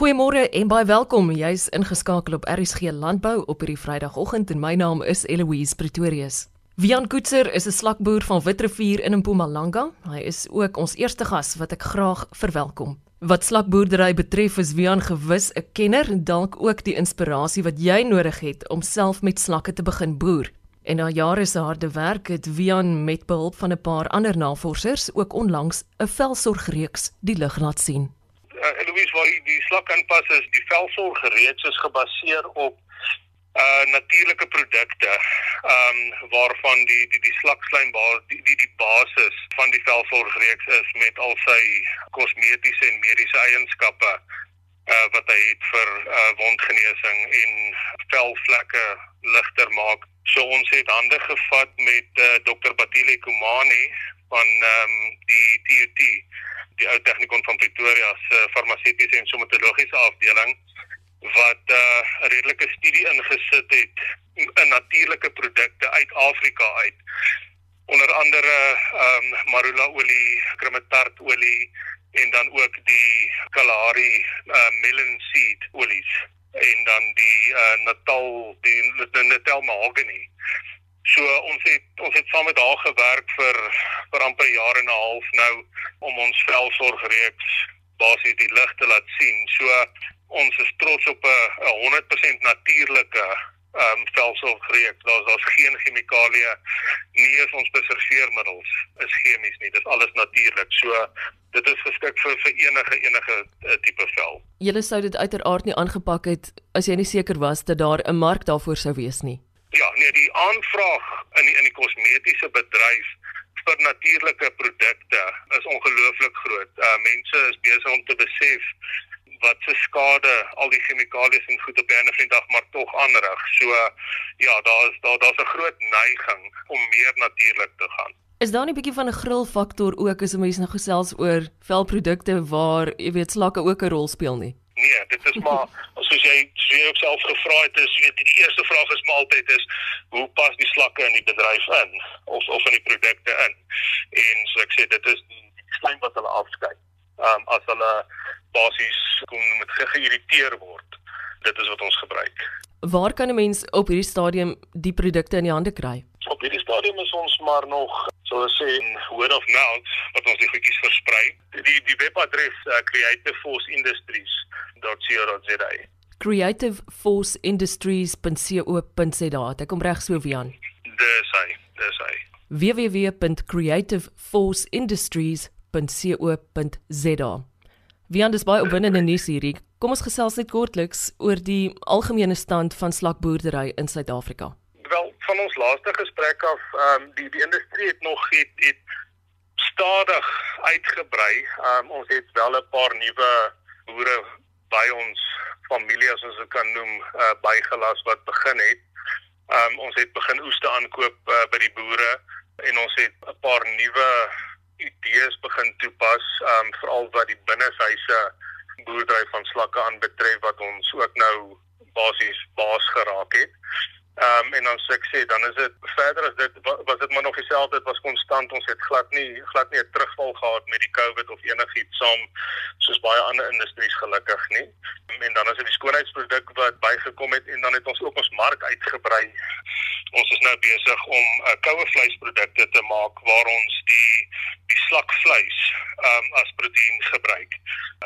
Goeiemôre en baie welkom. Jy's ingeskakel op RSG Landbou op hierdie Vrydagoggend en my naam is Eloise Pretorius. Wian Koetser is 'n slakboer van Witrifuur in Mpumalanga. Hy is ook ons eerste gas wat ek graag verwelkom. Wat slakboerdery betref, is Wian gewis 'n kenner en dalk ook die inspirasie wat jy nodig het om self met slakke te begin boer. En na jare se harde werk het Wian met behulp van 'n paar ander navorsers ook onlangs 'n velsorgreeks die lig laat sien. Louise, waar die slak aanpas is, die velsorgreeks is gebaseer op uh natuurlike produkte ehm um, waarvan die die die slakslaim die die die basis van die velsorgreeks is met al sy kosmetiese en mediese eienskappe uh wat hy het vir uh wondgenesing en velvlekke ligter maak. So ons het hande gevat met uh, Dr Batile Kumani van ehm um, die TUT, die ou tegnikon van Pretoria se farmaseutiese en somatologiese afdeling wat uh, 'n uh, redelike studie ingesit het in natuurlike produkte uit Afrika uit onder andere ehm um, marula olie, krummetartolie en dan ook die Kalahari uh, melon seed olies en dan die uh, Natal die, die Natal mahogany. So ons het ons het saam met haar gewerk vir vir amper 'n jaar en 'n half nou om ons velsorgreeks basies die lig te laat sien. So ons is trots op 'n 100% natuurlike ehm um, velsorgreeks. Daar's daar's geen chemikalieë nie eens ons preserveermiddels is chemies nie. Dit is alles natuurlik. So dit is geskik vir vir enige enige uh, tipe vel. Julle sou dit uiteraard nie aangepak het as jy nie seker was dat daar 'n mark daarvoor sou wees nie. Ja, nee, die aanvraag in die, in die kosmetiese bedryf vir natuurlike produkte is ongelooflik groot. Uh mense is besig om te besef wat se skade al die chemikalieë en goed op die einde van die dag maar tog aanrig. So ja, daar is daar daar's 'n groot neiging om meer natuurlik te gaan. Is daar nie 'n bietjie van 'n gril faktor ook as 'n mens nou gesels oor velprodukte waar jy weet slakke ook 'n rol speel nie? Nee, dit is maar soos jy soos jy self gevra het, is weet die eerste vraag is maar altyd is hoe pas die slakke in die bedryf in of of in die produkte in? En so ek sê dit is die slaim wat hulle afskei. Ehm um, as hulle basies kom met geïrriteer word. Dit is wat ons gebruik. Waar kan 'n mens op hierdie stadium die produkte in die hande kry? Op hierdie stadium is ons maar nog, so ons sê, word of mouth wat ons die goedjies versprei. Die die webadres uh, creativeforceindustries.co.za. creativeforceindustries.co.za. Ek kom reg so Wian. Dis hy, dis hy. www.creativeforceindustries.co.za. Wian dis baie opwindende nuus hierdie. Kom ons gesels net kortliks oor die algemene stand van slakboerdery in Suid-Afrika. Wel, van ons laaste gesprek af, ehm um, die die industrie het nog het, het stadig uitgebrei. Ehm um, ons het wel 'n paar nuwe boere by ons familie as ons dit kan noem, uh, bygelas wat begin het. Um, ons het begin oeste aankoop uh, by die boere en ons het 'n paar nuwe idees begin toepas, um, veral wat die binneshuise boerdery van slakke aanbetref wat ons ook nou basies baas geraak het. Ehm um, en dan sê ek sê dan is dit verder as dit was dit maar nog dieselfde dit was konstant ons het glad nie glad nie 'n terugval gehad met die COVID of enigiets saam soos baie ander industries gelukkig nie. En dan is dit die skoonheidsproduk wat bygekom het en dan het ons ook ons mark uitgebrei. Ons is nou besig om 'n uh, koue vleisprodukte te maak waar ons die die slakvleis um, as proteïen gebruik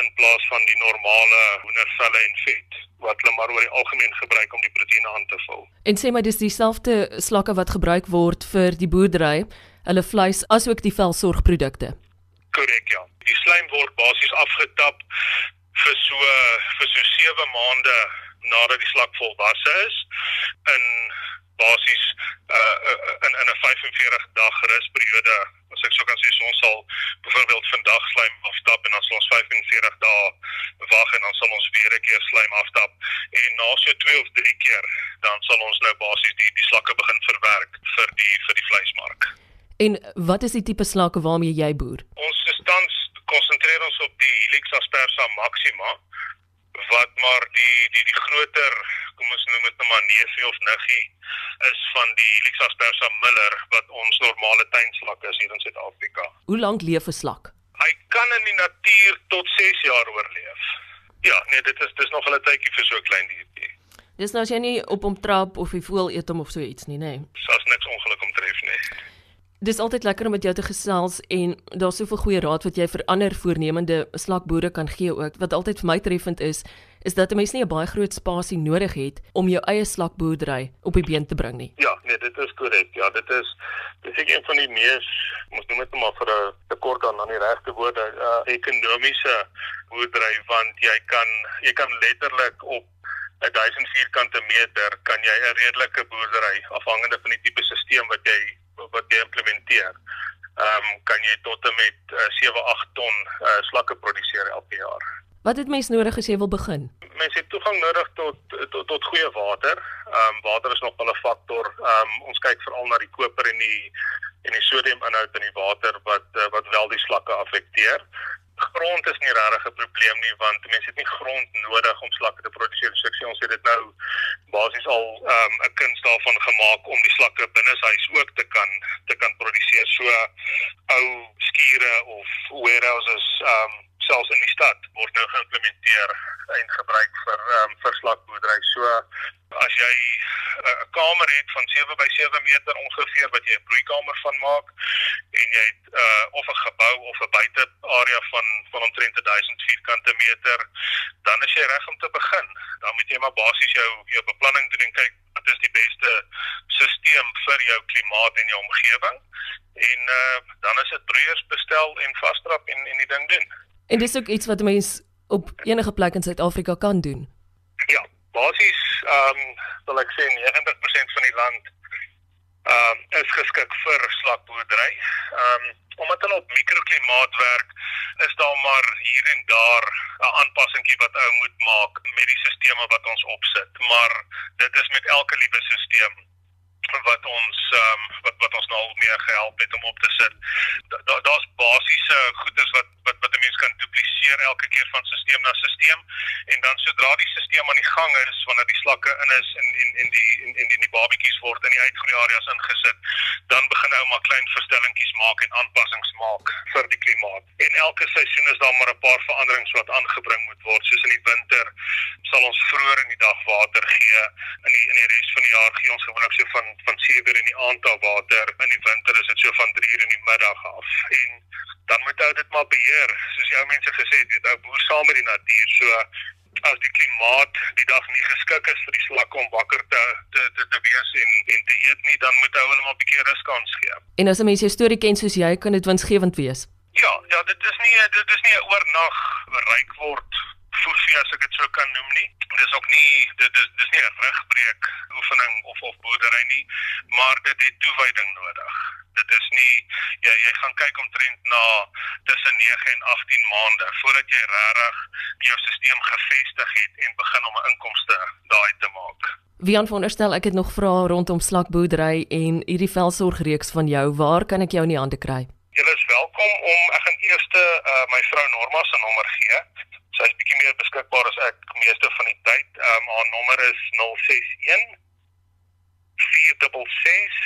in plaas van die normale hoendervelle en vet wat hulle maar oor die algemeen gebruik om die proteïene aan te vul. En sê my dis dieselfde slakke wat gebruik word vir die boerdery, hulle vleis asook die velsorgprodukte. Korrek ja. Die slaim word basies afgetap vir so vir so 7 maande nadat die slak volwasse is in basies uh, in in 'n 45 dag rusperiode as ek sou kan sê so ons sal byvoorbeeld vandag slaim aftap en dan sal ons 45 dae wag en dan sal ons weer 'n keer slaim aftap en na so 2 of 3 keer dan sal ons nou basies die die slakke begin verwerk vir die vir die vleismark. En wat is die tipe slakke waarmee jy boer? Ons tans konsentreer ons op die Helix aspersa maxima wat maar die die die groter kom ons noem dit nou maar neefie of niggie is van die Helix aspersa miller wat ons normale tuinslak is hier in Suid-Afrika. Hoe lank leef 'n slak? Hy kan in die natuur tot 6 jaar oorleef. Ja, nee, dit is dis nog 'n tydjie vir so 'n klein diertjie. Dis nou as jy nie op hom trap of jy voel eet hom of so iets nie, nê. Nee. Daar's niks ongeluk omtref nie. Dis altyd lekker om met jou te gesels en daar's soveel goeie raad wat jy vir ander voornemende slakboere kan gee ook. Wat altyd vir my treffend is, is dat 'n mens nie 'n baie groot spasie nodig het om jou eie slakboerdery op die been te bring nie. Ja, nee, dit is korrek. Ja, dit is dis ek een van die mees ons noem dit maar vir 'n tekort aan aan die regte woorde, uh, ekonomiese boerdery want jy kan jy kan letterlik op 1000 vierkante meter kan jy 'n redelike boerdery afhangende van die tipe stelsel wat jy wat jy implementeer. Ehm um, kan jy tot en met uh, 7 8 ton uh, slakke produseer elke jaar. Wat het mens nodig as jy wil begin? Mens het toegang nodig tot tot tot goeie water. Ehm um, water is nog wel 'n faktor. Ehm um, ons kyk veral na die koper en die en die sodiuminhoud in die water wat uh, wat wel die slakke affekteer grond is nie regtig 'n probleem nie want mense het nie grond nodig om slakke te produseer. So ek sê ons het dit nou basies al ehm, 'n um, kuns daarvan gemaak om die slakke binne huis ook te kan te kan produseer. So ou skure of warehouses ehm um, selfs in die stad word nou geïmplementeer en gebruik vir um, vir slakboerdery. So as jy 'n uh, kamer het van 7 by 7 meter ongeveer wat jy 'n broeikamer van maak en jy het uh, of 'n gebou of 'n buite area van van omtrent 1000 vierkante meter, dan is jy reg om te begin. Dan moet jy maar basies jou jou beplanning doen en kyk wat is die beste stelsel vir jou klimaat en jou omgewing. En uh, dan is dit broeiers bestel en vasdrap en en die ding doen. En dis ook iets wat mense op enige plek in Suid-Afrika kan doen. Ja, basies ehm um, wil ek sê 90% van die land ehm um, is geskik vir slakboerdery. Ehm um, omdat hulle op mikroklimaat werk, is daar maar hier en daar 'n aanpassingkie wat ou moet maak met die stelsels wat ons opsit. Maar dit is met elke liewe stelsel wat ons um, wat wat ons nou al meer gehelp het om op te sit. Daar daar's basiese goedes wat wat wat 'n mens kan dupliseer elke keer van stelsel na stelsel en dan sodra die stelsel aan die gang is wanneer die slakke in is en en en die en en die, die babetjies word in die uitgroei areas ingesit, dan begin ou maar klein verstellingkies maak en aanpassings maak vir die klimaat. En elke seisoen is daar maar 'n paar veranderings wat aangebring moet word, soos in die winter sal ons vroeër in die dag water gee. In die in die res van die jaar gee ons gewoonlik so van van 7 uur in die aand af water. In die winter is dit so van 3 uur in die middag af. En dan moet ou dit maar beheer, soos jou mense gesê het, weet ou boer saam met die natuur. So as die klimaat die dag nie geskik is vir die slakke om wakker te te te, te wees en en te eet nie, dan moet ou hulle maar 'n bietjie rus kans gee. En as 'n mens jou storie ken soos jy, kan dit winsgewend wees. Ja, ja, dit is nie dit is nie 'n oornag ryk word fofie as ek dit sou kan noem nie. Dis ook nie dit is dis nie 'n rugbreek oefening of of boerdery nie, maar dit het toewyding nodig. Dit is nie jy jy gaan kyk omtrent na tussen 9 en 18 maande voordat jy regtig jou stelsel gefestig het en begin om 'n inkomste daai te maak. Wie aanveronderstel ek het nog vrae rondom slakboerdery en hierdie velsorgreeks van jou, waar kan ek jou in die hande kry? Jy is welkom om ek gaan eers uh, my vrou Norma se nommer gee. Sy is bietjie meer beskikbaar as ek meeste van die tyd. Um, haar nommer is 061 466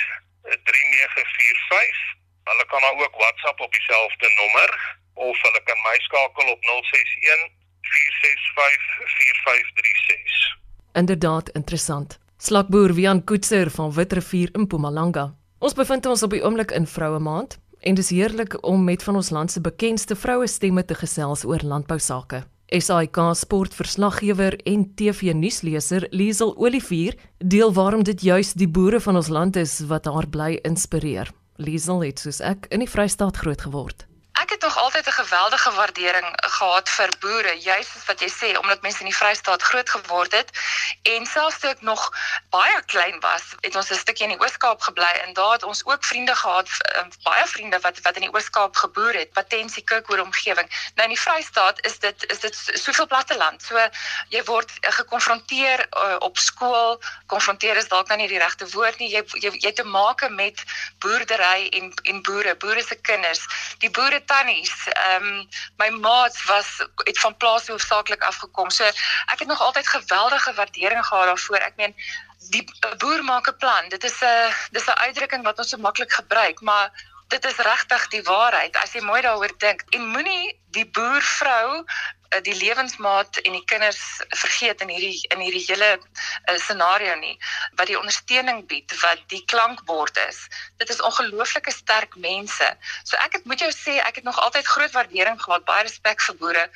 3945. Hulle kan haar ook WhatsApp op dieselfde nommer of hulle kan my skakel op 061 465 4536. Inderdaad interessant. Slakboer Wian Koetser van Witrifuur in Mpumalanga. Ons bevind ons op die oomblik in Vroue Maand en dis heerlik om met van ons land se bekendste vroue stemme te gesels oor landbou sake. SAK sportverslaggewer en TV-nuusleser Liesel Olivier deel waarom dit juis die boere van ons land is wat haar bly inspireer. Liesel het soos ek in die Vrystaat groot geword. Ek het nog altyd 'n geweldige waardering gehad vir boere, juis wat jy sê, omdat mense in die Vrystaat groot geword het en selfs toe ek nog baie klein was, het ons 'n stukkie in die Oos-Kaap gebly en daar het ons ook vriende gehad, um, baie vriende wat wat in die Oos-Kaap geboer het, Patensie Kirkwood omgewing. Nou in die Vrystaat is dit is dit soveel platte land. So jy word uh, gekonfronteer uh, op skool, konfronteer is dalk nou nie die regte woord nie. Jy jy, jy te maak met boerdery en en boere, boere se kinders. Die boere tannies. Ehm um, my maats was het van plaas hoofsaaklik afgekom. So ek het nog altyd geweldige waardering gehad daarvoor. Ek meen die boer maak 'n plan. Dit is 'n dis 'n uitdrukking wat ons so maklik gebruik, maar Dit is regtig die waarheid as jy mooi daaroor dink. En moenie die boervrou die lewensmaat en die kinders vergeet in hierdie in hierdie hele uh, scenario nie wat die ondersteuning bied wat die klankbord is. Dit is ongelooflike sterk mense. So ek het moet jou sê ek het nog altyd groot waardering gehad baie respek vir boere.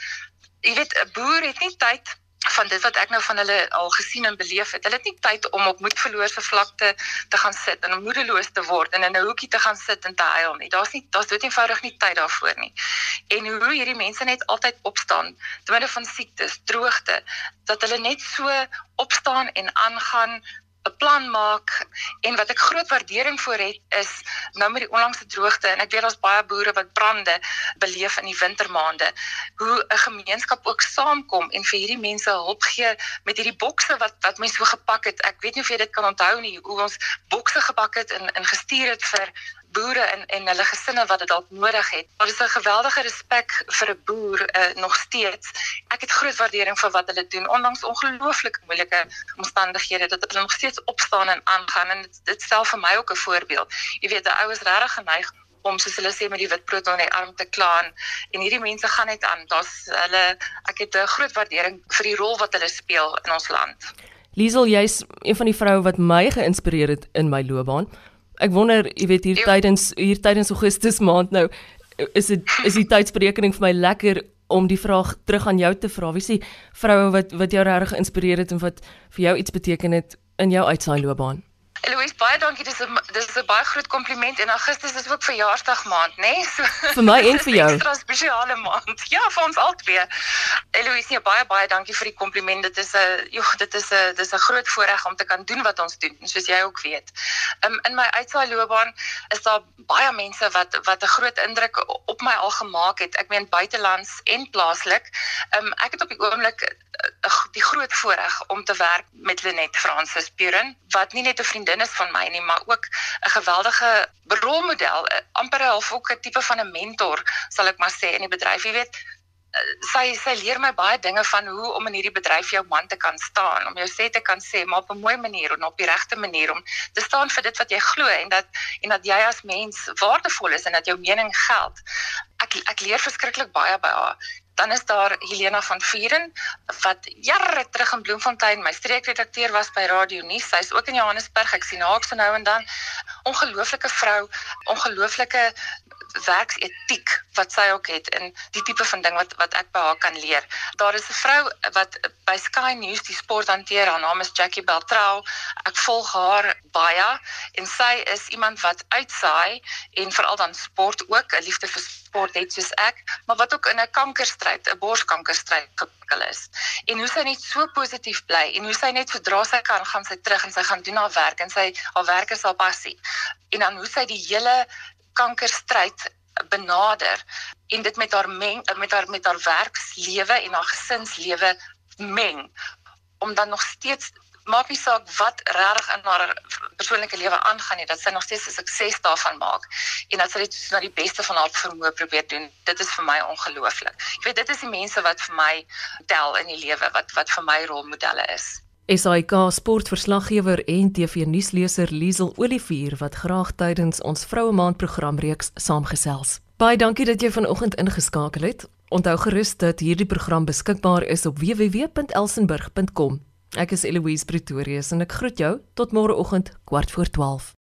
Jy weet 'n boer het nie tyd van dit wat ek nou van hulle al gesien en beleef het. Hulle het nie tyd om op moedverloorse vlakte te gaan sit en moedeloos te word en in 'n hoekie te gaan sit en te huil nie. Daar's nie daar's dood eenvoudig nie tyd daarvoor nie. En hoe hierdie mense net altyd opstaan te midde van siektes, droogte, dat hulle net so opstaan en aangaan 'n plan maak en wat ek groot waardering vir het is nou met die onlangse droogte en ek weet daar's baie boere wat brande beleef in die wintermaande hoe 'n gemeenskap ook saamkom en vir hierdie mense hulp gee met hierdie bokse wat wat mense so gepak het. Ek weet nie of jy dit kan onthou nie hoe ons bokse gepak het en ingestuur het vir boere en en hulle gesinne wat dit dalk nodig het. Daar is 'n geweldige respek vir 'n boer uh, nog steeds. Ek het groot waardering vir wat hulle doen ondanks ongelooflike moeilike omstandighede dat hulle nog steeds opstaan en aangaan en dit, dit stel vir my ook 'n voorbeeld. Jy weet, die oues regtig geneig om soos hulle sê met die wit brood onder die arm te klaan en hierdie mense gaan net aan. Daar's hulle ek het 'n groot waardering vir die rol wat hulle speel in ons land. Liesel, jy's een van die vroue wat my geïnspireer het in my loopbaan ek wonder, jy weet hier tydens hier tydens Augustus maand nou is dit is die tydsberekening vir my lekker om die vraag terug aan jou te vra. Wie die vroue wat wat jou regtig geïnspireer het en wat vir jou iets beteken het in jou uitsaai loopbaan? Eloise, baie dankie. Dis 'n dis 'n baie groot kompliment en Augustus is ook verjaarsdag maand, né? Nee? So vir my en vir jou. 'n Ekstra spesiale maand. Ja, vir ons albei. Eloise, nee, baie baie dankie vir die kompliment. Dit is 'n joh, dit is 'n dis 'n groot voorreg om te kan doen wat ons doen, soos jy ook weet. Um, in my uitsaai loopbaan is daar baie mense wat wat 'n groot indruk op my al gemaak het. Ek meen buitelands en plaaslik. Um, ek het op die oomblik uh, die groot voorreg om te werk met Lenet Francis Puren, wat nie net 'n vriend vriendin is van my nie, maar ook 'n geweldige rolmodel, amper half ook 'n tipe van 'n mentor, sal ek maar sê in die bedryf. Jy weet, sy sy leer my baie dinge van hoe om in hierdie bedryf jou man te kan staan, om jou sê te kan sê, maar op 'n mooi manier en op die regte manier om te staan vir dit wat jy glo en dat en dat jy as mens waardevol is en dat jou mening geld. Ek ek leer verskriklik baie by haar dan is daar Helena van Vieren wat jare terug in Bloemfontein my streekredakteur was by Radio Nuus. Sy's ook in Johannesburg. Ek sien haar ook so nou en dan. Ongelooflike vrou, ongelooflike werksetiek wat sy ook het en die tipe van ding wat wat ek by haar kan leer. Daar is 'n vrou wat by Sky News die sport hanteer. Haar naam is Jackie Beltrou. Ek volg haar baie en sy is iemand wat uitsaai en veral dan sport ook, 'n liefde vir sport het soos ek, maar wat ook in 'n kankerstryd, 'n borskankerstryd gepikkel is. En hoe sy net so positief bly en hoe sy net sodra sy kan gaan sy terug en sy gaan doen haar werk en sy haar werk is haar passie. En dan hoe sy die hele kankerstryd benader en dit met haar meng met haar met haar werkslewe en haar gesinslewe meng om dan nog steeds maak nie saak wat regtig in haar persoonlike lewe aangaan nie dat sy nog steeds 'n sukses daarvan maak en dat sy dit na die beste van haar vermoë probeer doen. Dit is vir my ongelooflik. Ek weet dit is die mense wat vir my tel in die lewe wat wat vir my rolmodelle is SAK sportverslaggewer en TV-nuusleser Liesel Olivier wat graag tydens ons Vroue Maand programreeks saamgesels. Baie dankie dat jy vanoggend ingeskakel het. Onthou gerus dat hierdie program beskikbaar is op www.elsenburg.com. Ek is Eloise Pretorius en ek groet jou tot môreoggend kwart voor 12.